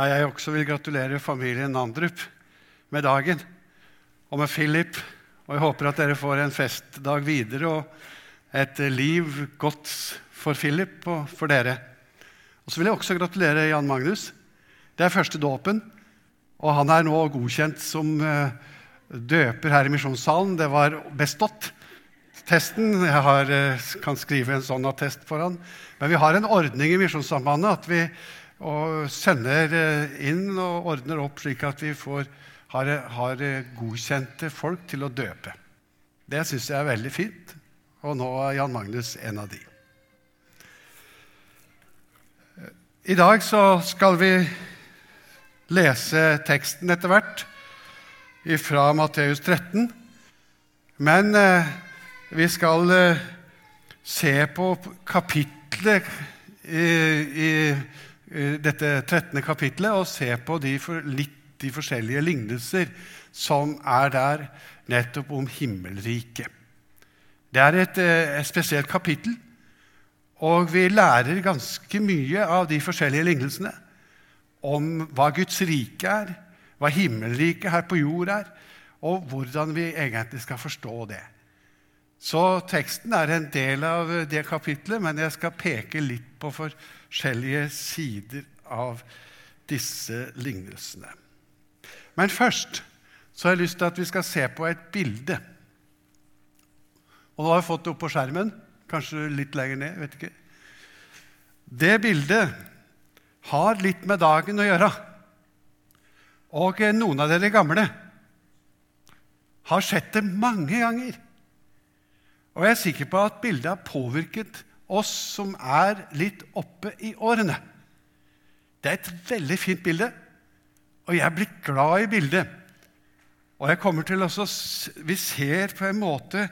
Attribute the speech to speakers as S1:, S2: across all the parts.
S1: Ja, jeg også vil gratulere familien Nandrup med dagen og med Philip. Og jeg håper at dere får en festdag videre og et liv godt for Philip og for dere. Og så vil jeg også gratulere Jan Magnus. Det er første dåpen, og han er nå godkjent som eh, døper her i misjonssalen. Det var bestått testen. Jeg har, eh, kan skrive en sånn attest for han. Men vi har en ordning i Misjonssambandet at vi sender eh, inn og ordner opp slik at vi får, har, har godkjente folk til å døpe. Det syns jeg er veldig fint, og nå er Jan Magnus en av de. I dag så skal vi lese teksten etter hvert fra Matteus 13. Men eh, vi skal eh, se på kapitlet i, i, dette 13. kapitlet og se på de, for, litt de forskjellige lignelser som er der nettopp om himmelriket. Det er et, eh, et spesielt kapittel. Og vi lærer ganske mye av de forskjellige lignelsene om hva Guds rike er, hva himmelriket her på jord er, og hvordan vi egentlig skal forstå det. Så teksten er en del av det kapitlet, men jeg skal peke litt på forskjellige sider av disse lignelsene. Men først så har jeg lyst til at vi skal se på et bilde. Og nå har jeg fått det opp på skjermen. Kanskje litt lenger ned. vet ikke. Det bildet har litt med dagen å gjøre. Og noen av dere gamle har sett det mange ganger. Og jeg er sikker på at bildet har påvirket oss som er litt oppe i årene. Det er et veldig fint bilde, og jeg blitt glad i bildet. Og jeg kommer til også, Vi ser på en måte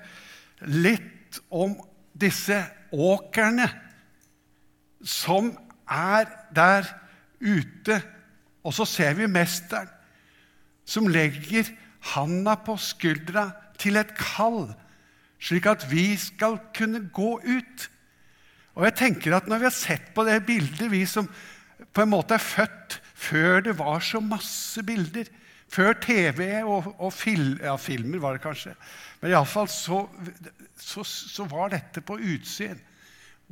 S1: litt om disse åkrene som er der ute. Og så ser vi mesteren som legger handa på skuldra til et kall, slik at vi skal kunne gå ut. Og jeg tenker at Når vi har sett på det bildet, vi som på en måte er født før det var så masse bilder, før TV og, og fil, ja, filmer var det kanskje Men iallfall så, så, så var dette på utsyn.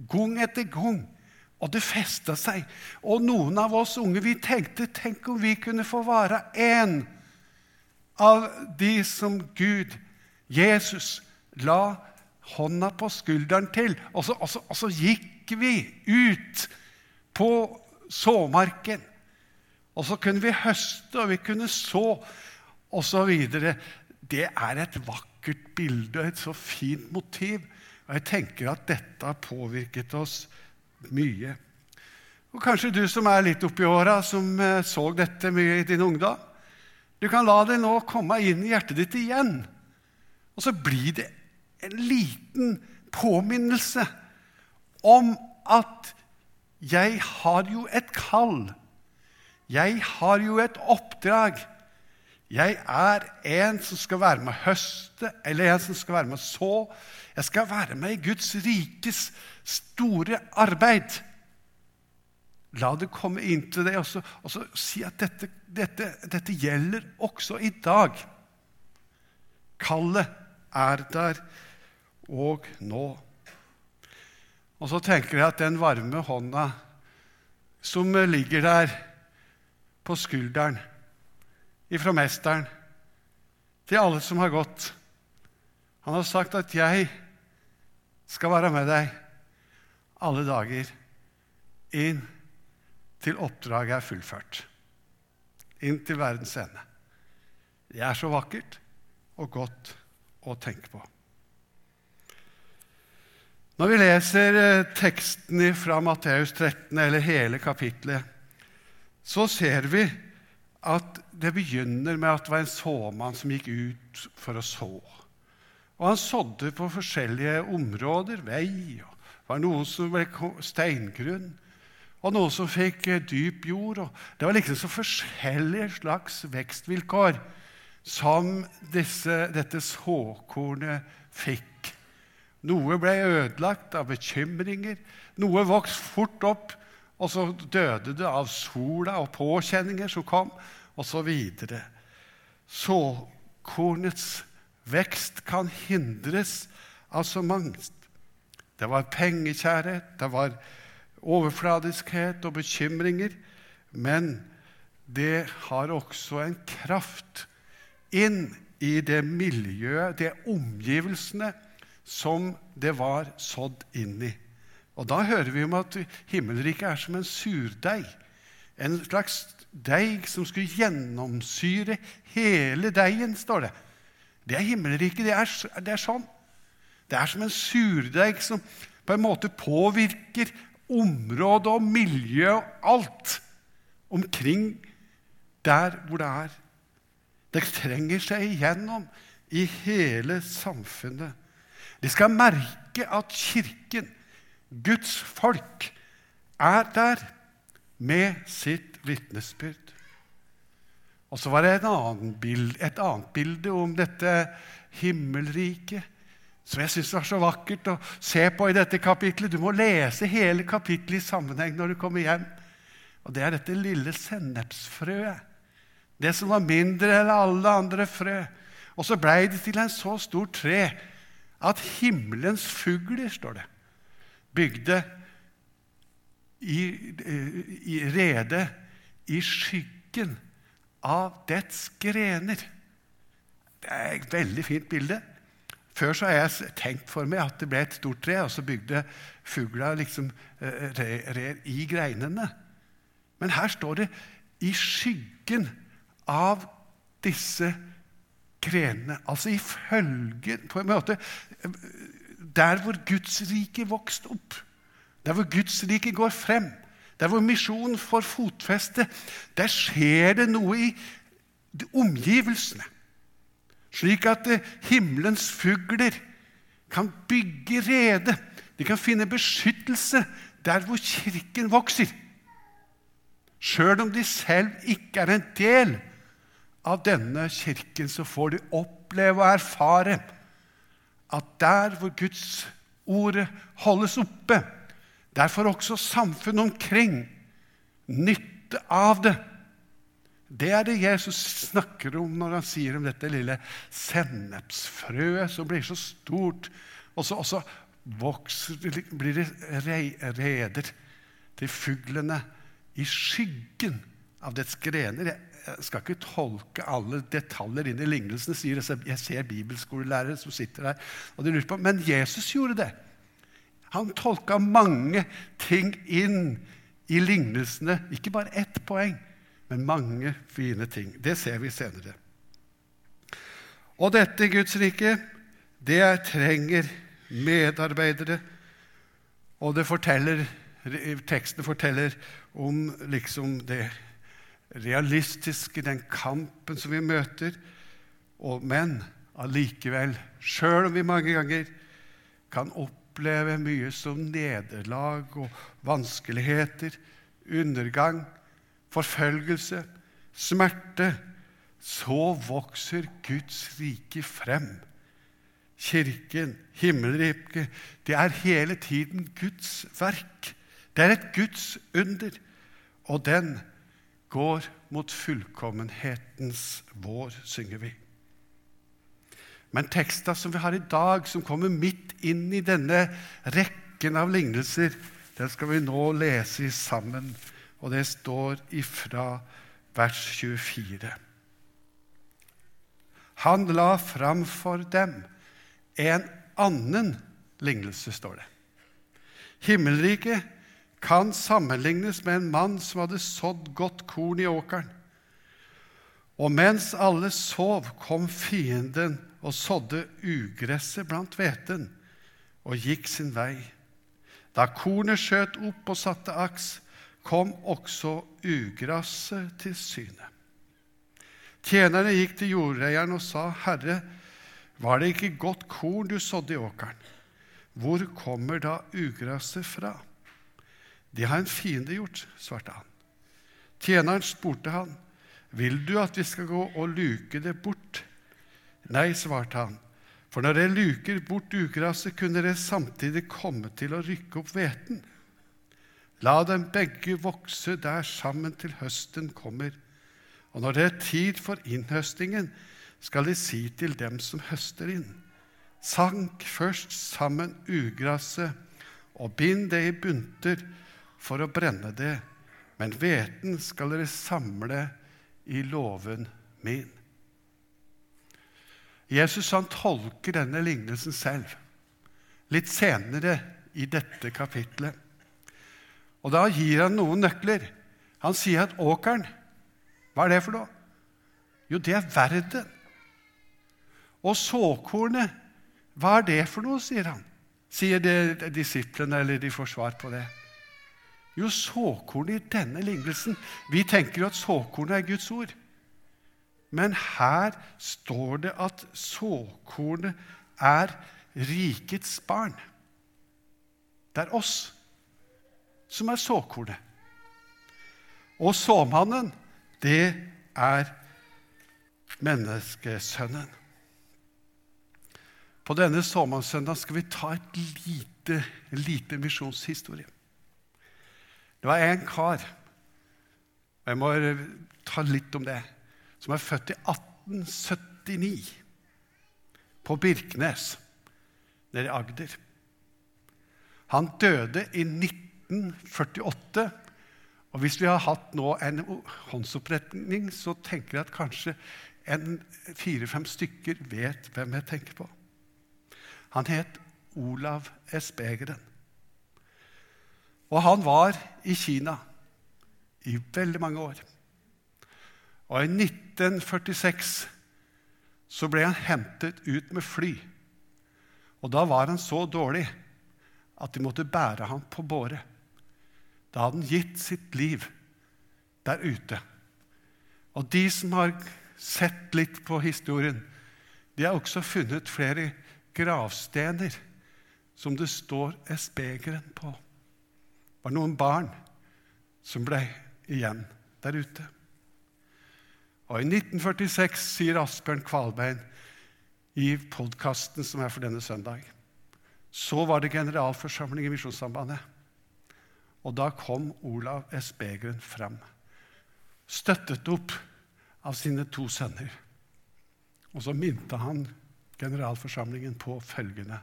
S1: Gang etter gang. Og det festa seg. Og noen av oss unge vi tenkte tenk om vi kunne få være en av de som Gud, Jesus, la hånda på skulderen til. Og så, og så, og så gikk vi ut på såmarken. Og så kunne vi høste, og vi kunne så, osv. Det er et vakkert bilde og et så fint motiv. Og jeg tenker at dette har påvirket oss mye. Og Kanskje du som er litt oppi åra, som eh, så dette mye i din ungdom. Du kan la det nå komme inn i hjertet ditt igjen. Og så blir det en liten påminnelse om at jeg har jo et kall. Jeg har jo et oppdrag. Jeg er en som skal være med å høste, eller en som skal være med å så. Jeg skal være med i Guds rikes store arbeid. La det komme inn til deg, også, og så si at dette, dette, dette gjelder også i dag. Kallet er der og nå. Og så tenker jeg at den varme hånda som ligger der på skulderen ifra mesteren til alle som har gått Han har sagt at 'jeg skal være med deg alle dager inn til oppdraget er fullført. Inn til verdens ende. Det er så vakkert og godt å tenke på. Når vi leser eh, teksten fra Matteus 13, eller hele kapitlet, så ser vi at det begynner med at det var en såmann som gikk ut for å så. Og han sådde på forskjellige områder. Vei, og det var noen som ble steingrunn, og noen som fikk eh, dyp jord. Det var liksom så forskjellige slags vekstvilkår som disse, dette såkornet fikk. Noe ble ødelagt av bekymringer, noe vokste fort opp Og så døde det av sola og påkjenninger som kom, osv. Så Såkornets vekst kan hindres av så mangt. Det var pengekjærhet, det var overfladiskhet og bekymringer. Men det har også en kraft inn i det miljøet, det omgivelsene, som det var sådd inn i. Og Da hører vi om at himmelriket er som en surdeig. En slags deig som skulle gjennomsyre hele deigen, står det. Det er himmelriket. Det er, det er sånn. Det er som en surdeig som på en måte påvirker området og miljøet og alt omkring der hvor det er. Det trenger seg igjennom i hele samfunnet. De skal merke at Kirken, Guds folk, er der med sitt vitnesbyrd. Og så var det bilde, et annet bilde om dette himmelriket som jeg syns var så vakkert å se på i dette kapitlet. Du må lese hele kapitlet i sammenheng når du kommer hjem. Og Det er dette lille sennepsfrøet. Det som var mindre enn alle andre frø. Og så blei det til en så stor tre at himmelens fugler, står det, bygde i, i rede i skyggen av dets grener. Det er et veldig fint bilde. Før så har jeg tenkt for meg at det ble et stort tre, og så bygde fugla liksom eh, rer i greinene. Men her står det 'i skyggen av disse grenene'. Altså i følgen På en måte Der hvor Guds rike vokste opp, der hvor Guds rike går frem, der hvor misjonen får fotfeste, der skjer det noe i omgivelsene. Slik at eh, himmelens fugler kan bygge rede. De kan finne beskyttelse der hvor kirken vokser. Sjøl om de selv ikke er en del av denne kirken, så får de oppleve og erfare at der hvor Guds ordet holdes oppe, der får også samfunnet omkring nytte av det. Det er det Jesus snakker om når han sier om dette lille sennepsfrøet som blir så stort, og så, og vokser, blir det reder til fuglene i skyggen av dets grener. Jeg skal ikke tolke alle detaljer inn i lignelsene, sier jeg ser bibelskolelærere som sitter der. og de lurer på, Men Jesus gjorde det. Han tolka mange ting inn i lignelsene. Ikke bare ett poeng, men mange fine ting. Det ser vi senere. Og dette Guds rike, det trenger medarbeidere. Og det forteller, teksten forteller om liksom det realistiske, den kampen som vi møter. Og, men allikevel, sjøl om vi mange ganger kan oppleve mye som nederlag og vanskeligheter, undergang, forfølgelse, smerte, så vokser Guds rike frem. Kirken, himmelriket, det er hele tiden Guds verk. Det er et Guds under og den går mot fullkommenhetens vår, synger vi. Men teksta som vi har i dag, som kommer midt inn i denne rekken av lignelser, den skal vi nå lese sammen, og det står ifra vers 24. Han la fram for dem en annen lignelse, står det. Himmelriket kan sammenlignes med en mann som hadde sådd godt korn i åkeren. Og mens alle sov, kom fienden og sådde ugresset blant hveten og gikk sin vei. Da kornet skjøt opp og satte aks, kom også ugresset til syne. Tjenerne gikk til jordeieren og sa, 'Herre, var det ikke godt korn du sådde i åkeren?' Hvor kommer da ugresset fra? Det har en fiende gjort, svarte han. Tjeneren spurte han, vil du at vi skal gå og luke det bort? Nei, svarte han, for når dere luker bort ugraset, kunne dere samtidig komme til å rykke opp hveten. La dem begge vokse der sammen til høsten kommer. Og når det er tid for innhøstingen, skal de si til dem som høster inn. Sank først sammen ugraset, og bind det i bunter for å brenne det, men hveten skal dere samle i låven min. Jesus han tolker denne lignelsen selv, litt senere i dette kapitlet. Og da gir han noen nøkler. Han sier at åkeren, hva er det for noe? Jo, det er verden. Og såkornet, hva er det for noe, sier han. Sier disiplene, eller de får svar på det. Jo, såkornet i denne lignelsen Vi tenker jo at såkornet er Guds ord. Men her står det at såkornet er rikets barn. Det er oss som er såkornet. Og såmannen, det er menneskesønnen. På denne såmannssøndagen skal vi ta et lite, lite misjonshistorie. Det var en kar, og jeg må ta litt om det, som er født i 1879 på Birkenes nede i Agder. Han døde i 1948. Og hvis vi har hatt nå en håndsoppretning, så tenker jeg at kanskje fire-fem stykker vet hvem jeg tenker på. Han het Olav Espegeren. Og han var i Kina i veldig mange år. Og i 1946 så ble han hentet ut med fly. Og da var han så dårlig at de måtte bære ham på båre. Da hadde han gitt sitt liv der ute. Og de som har sett litt på historien, de har også funnet flere gravstener som det står Espegeren på. Var noen barn som ble igjen der ute. Og I 1946 sier Asbjørn Kvalbein i podkasten som er for denne søndag, så var det generalforsamling i Misjonssambandet. Og da kom Olav S. Begren fram, støttet opp av sine to sønner. Og så minte han generalforsamlingen på følgende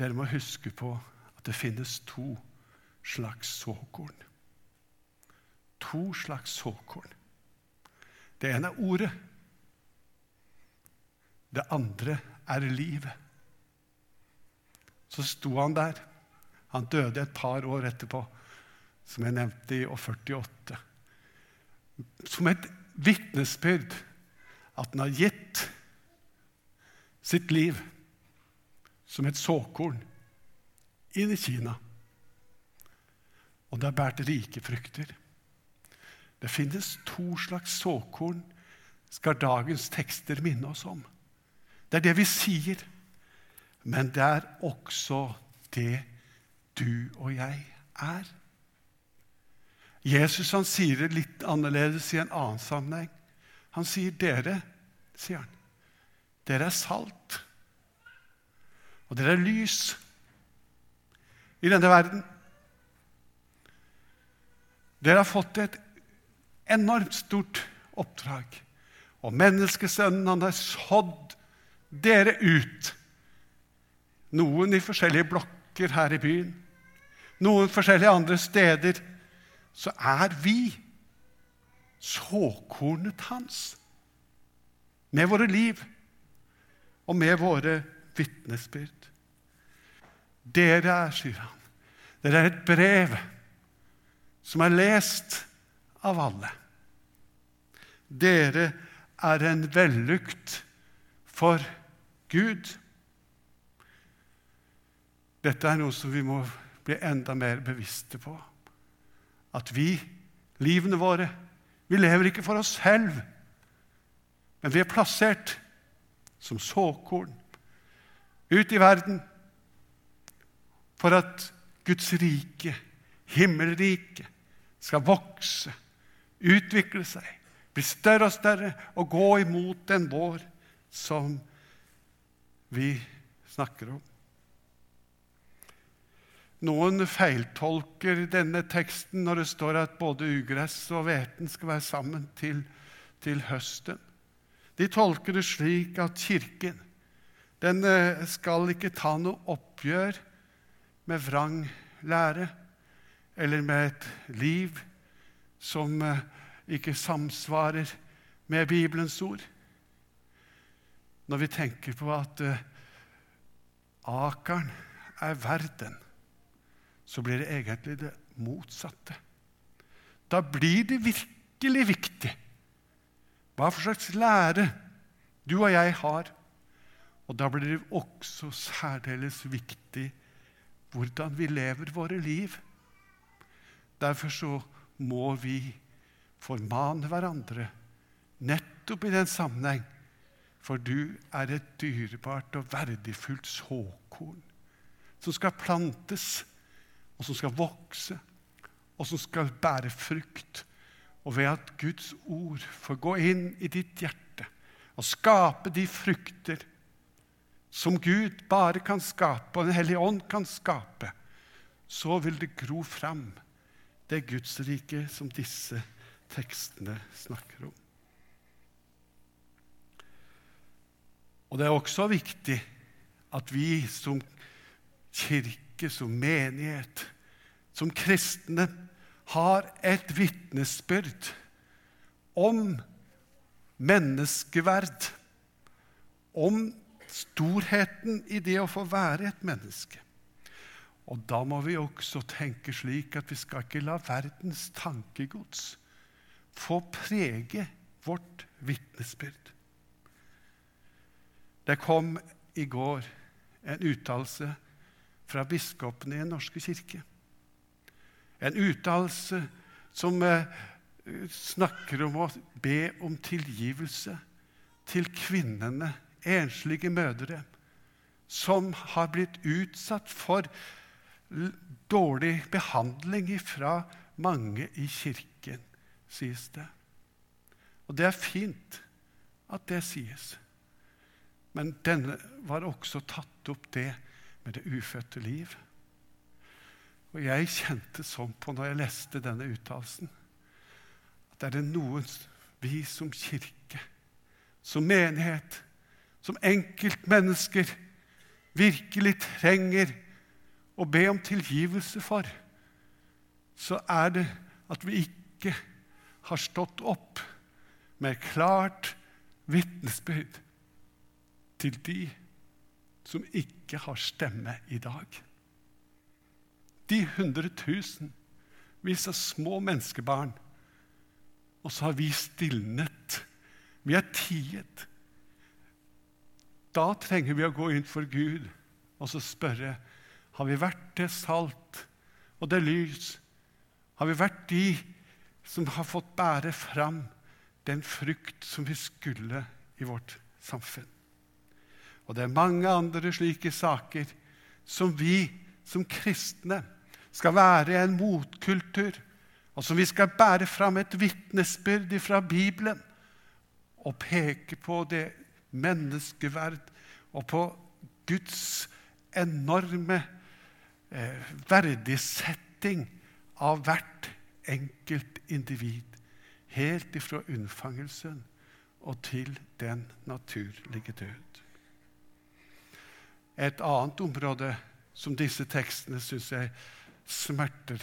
S1: Dere må huske på at det finnes to slags såkorn. To slags såkorn. Det ene er ordet. Det andre er livet. Så sto han der han døde et par år etterpå, som jeg nevnte, i 48. Som et vitnesbyrd at han har gitt sitt liv som et såkorn inn i Kina. Og det har båret rike frukter. Det finnes to slags såkorn, skal dagens tekster minne oss om. Det er det vi sier, men det er også det du og jeg er. Jesus han sier det litt annerledes i en annen sammenheng. Han sier 'dere', sier han. Dere er salt. Og dere er lys i denne verden. Dere har fått et enormt stort oppdrag. Og menneskesønnen, han har sådd dere ut. Noen i forskjellige blokker her i byen noen forskjellige andre steder, så er vi såkornet hans. Med våre liv og med våre vitnesbyrd. Dere er, sier han, dere er et brev som er lest av alle. Dere er en vellukt for Gud. Dette er noe som vi må bli enda mer bevisste på. At vi, livene våre, vi lever ikke for oss selv, men vi er plassert som såkorn ut i verden for at Guds rike, himmelriket, skal vokse, utvikle seg, bli større og større og gå imot den vår som vi snakker om. Noen feiltolker denne teksten når det står at både ugress og hveten skal være sammen til, til høsten. De tolker det slik at Kirken den eh, skal ikke ta noe oppgjør med vrang lære eller med et liv som eh, ikke samsvarer med Bibelens ord. Når vi tenker på at uh, akeren er verden, så blir det egentlig det motsatte. Da blir det virkelig viktig hva for slags lære du og jeg har. Og da blir det også særdeles viktig hvordan vi lever våre liv. Derfor så må vi formane hverandre nettopp i den sammenheng. For du er et dyrebart og verdifullt såkorn som skal plantes, og som skal vokse, og som skal bære frukt. Og ved at Guds ord får gå inn i ditt hjerte og skape de frukter som Gud bare kan skape, og Den hellige ånd kan skape, så vil det gro fram det Guds rike som disse tekstene snakker om. Og det er også viktig at vi som kirke, som menighet, som kristne har et vitnesbyrd om menneskeverd, om storheten i det å få være et menneske. Og da må vi også tenke slik at vi skal ikke la verdens tankegods få prege vårt vitnesbyrd. Det kom i går en uttalelse fra biskopene i Den norske kirke. En uttalelse som eh, snakker om å be om tilgivelse til kvinnene, enslige mødre, som har blitt utsatt for dårlig behandling fra mange i kirken, sies det. Og det er fint at det sies. Men denne var også tatt opp det med det ufødte liv. Og jeg kjente sånn på når jeg leste denne uttalelsen, at er det noen vi som kirke, som menighet, som enkeltmennesker virkelig trenger å be om tilgivelse for, så er det at vi ikke har stått opp med klart vitnesbyrd til de som ikke har stemme i dag. De hundretusenvis av små menneskebarn. Og så har vi stilnet. Vi er tiet. Da trenger vi å gå inn for Gud og så spørre har vi vært det salt og det lys? Har vi vært de som har fått bære fram den frukt som vi skulle i vårt samfunn? Og det er mange andre slike saker som vi som kristne skal være en motkultur, og som vi skal bære fram et vitnesbyrd fra Bibelen og peke på det menneskeverd og på Guds enorme verdisetting av hvert enkelt individ. Helt ifra unnfangelsen og til den naturlige død. Et annet område som disse tekstene syns jeg smerter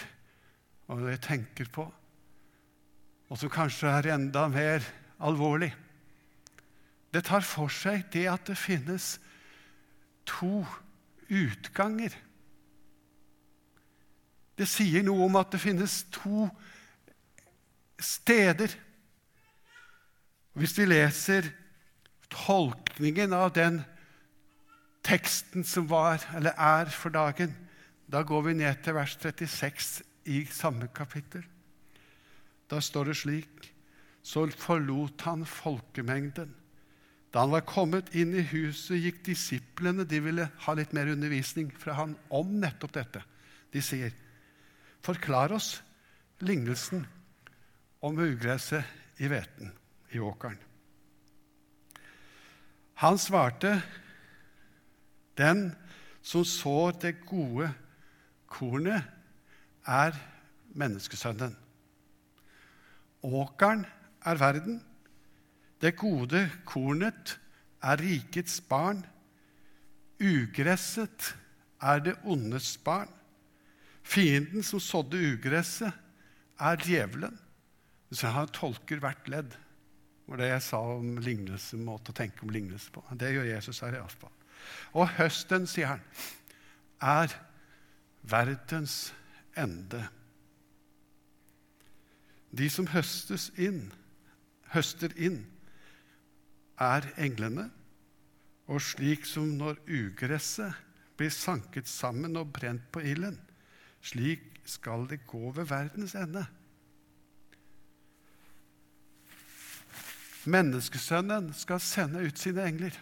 S1: og jeg tenker på, og som kanskje er enda mer alvorlig. Det tar for seg det at det finnes to utganger. Det sier noe om at det finnes to steder. Hvis vi leser tolkningen av den teksten som var, eller er, for dagen, da går vi ned til vers 36 i samme kapittel. Da står det slik Så forlot han folkemengden. Da han var kommet inn i huset, gikk disiplene De ville ha litt mer undervisning fra han om nettopp dette. De sier, 'Forklar oss lignelsen om ugresset i hveten, i åkeren.' Han svarte, den som sår det gode kornet er menneskesønnen. Åkeren er verden. Det gode kornet er rikets barn. Ugresset er det ondes barn. Fienden som sådde ugresset, er djevelen. Så han tolker hvert ledd. Det var det jeg sa om lignelse, måte å tenke om lignelse på. Det gjør Jesus her i iallfall. Og høsten, sier han, er verdens ende. De som høstes inn, høster inn, er englene. Og slik som når ugresset blir sanket sammen og brent på ilden, slik skal det gå ved verdens ende. Menneskesønnen skal sende ut sine engler,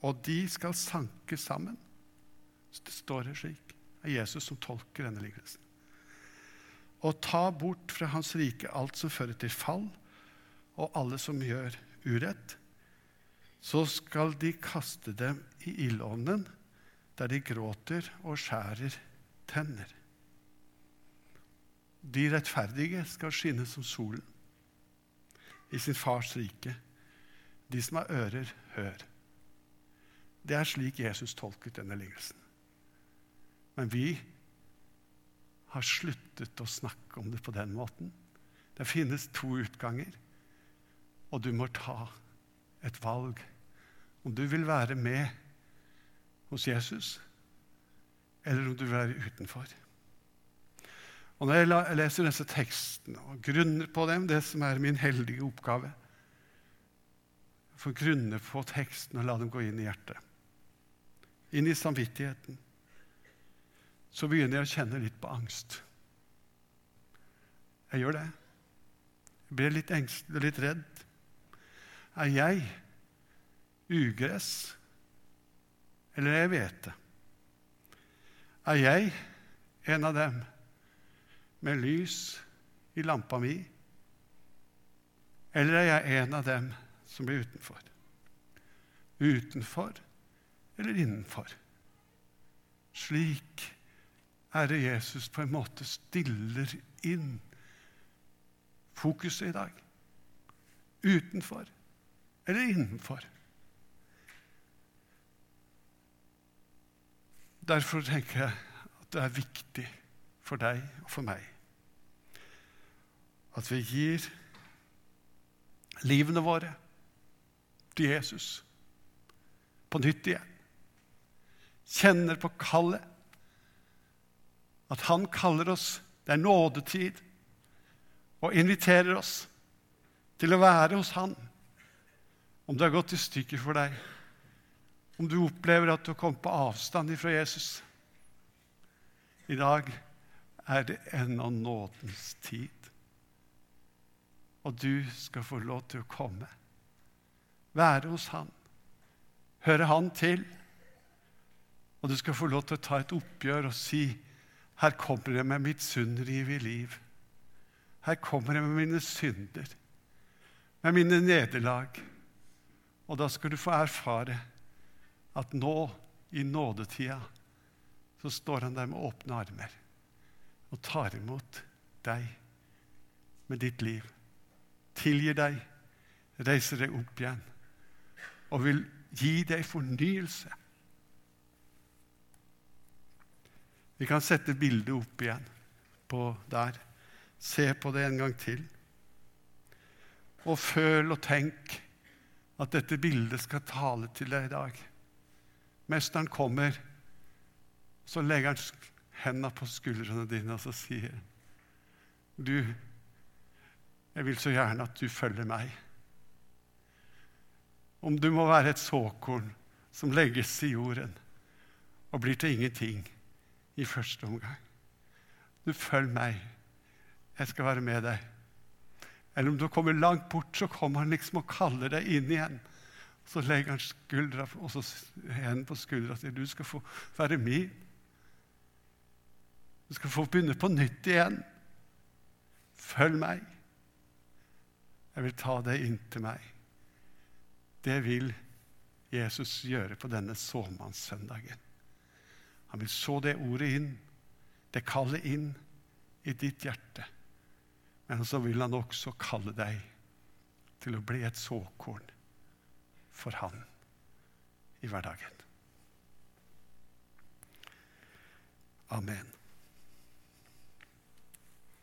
S1: og de skal sanke sammen. Det står det slik. Det er Jesus som tolker denne lignelsen. Og ta bort fra hans rike alt som fører til fall, og alle som gjør urett. Så skal de kaste dem i ildovnen, der de gråter og skjærer tenner. De rettferdige skal skinne som solen i sin fars rike. De som har ører, hør. Det er slik Jesus tolket denne lignelsen. Men vi har sluttet å snakke om det på den måten. Det finnes to utganger, og du må ta et valg. Om du vil være med hos Jesus, eller om du vil være utenfor. Og Når jeg leser disse tekstene og grunner på dem, det som er min heldige oppgave Få grunne på teksten og la dem gå inn i hjertet, inn i samvittigheten, så begynner jeg å kjenne litt på angst. Jeg gjør det. Jeg blir litt engstelig litt redd. Er jeg ugress, eller er jeg hvete? Er jeg en av dem med lys i lampa mi? Eller er jeg en av dem som blir utenfor? Utenfor eller innenfor? Slik er det Jesus på en måte stiller inn fokuset i dag. Utenfor eller innenfor? Derfor tenker jeg at det er viktig for deg og for meg at vi gir livene våre til Jesus på nytt igjen. Kjenner på kallet. At han kaller oss, det er nådetid, og inviterer oss til å være hos han. Om det har gått i stykker for deg, om du opplever at du har kommet på avstand fra Jesus I dag er det ennå nådens tid. Og du skal få lov til å komme, være hos Han, høre Han til. Og du skal få lov til å ta et oppgjør og si her kommer jeg med mitt sunnrive liv. Her kommer jeg med mine synder, med mine nederlag. Og da skal du få erfare at nå, i nådetida, så står han der med åpne armer og tar imot deg med ditt liv. Tilgir deg, reiser deg opp igjen og vil gi deg fornyelse. Vi kan sette bildet opp igjen på der. Se på det en gang til. Og føl og tenk at dette bildet skal tale til deg i dag. Mesteren kommer, så legger han hendene på skuldrene dine, og så sier du, jeg vil så gjerne at du følger meg. Om du må være et såkorn som legges i jorden og blir til ingenting i første omgang. Du følg meg. Jeg skal være med deg. Eller om du kommer langt bort, så kommer han liksom og kaller deg inn igjen. Så legger han skuldra, og så hendene på skuldra og sier du skal få være min. Du skal få begynne på nytt igjen. Følg meg. Jeg vil ta deg inn til meg. Det vil Jesus gjøre på denne såmannssøndagen. Han vil så det ordet inn det kallet inn i ditt hjerte. Men så vil han også kalle deg til å bli et såkorn for han i hverdagen. Amen.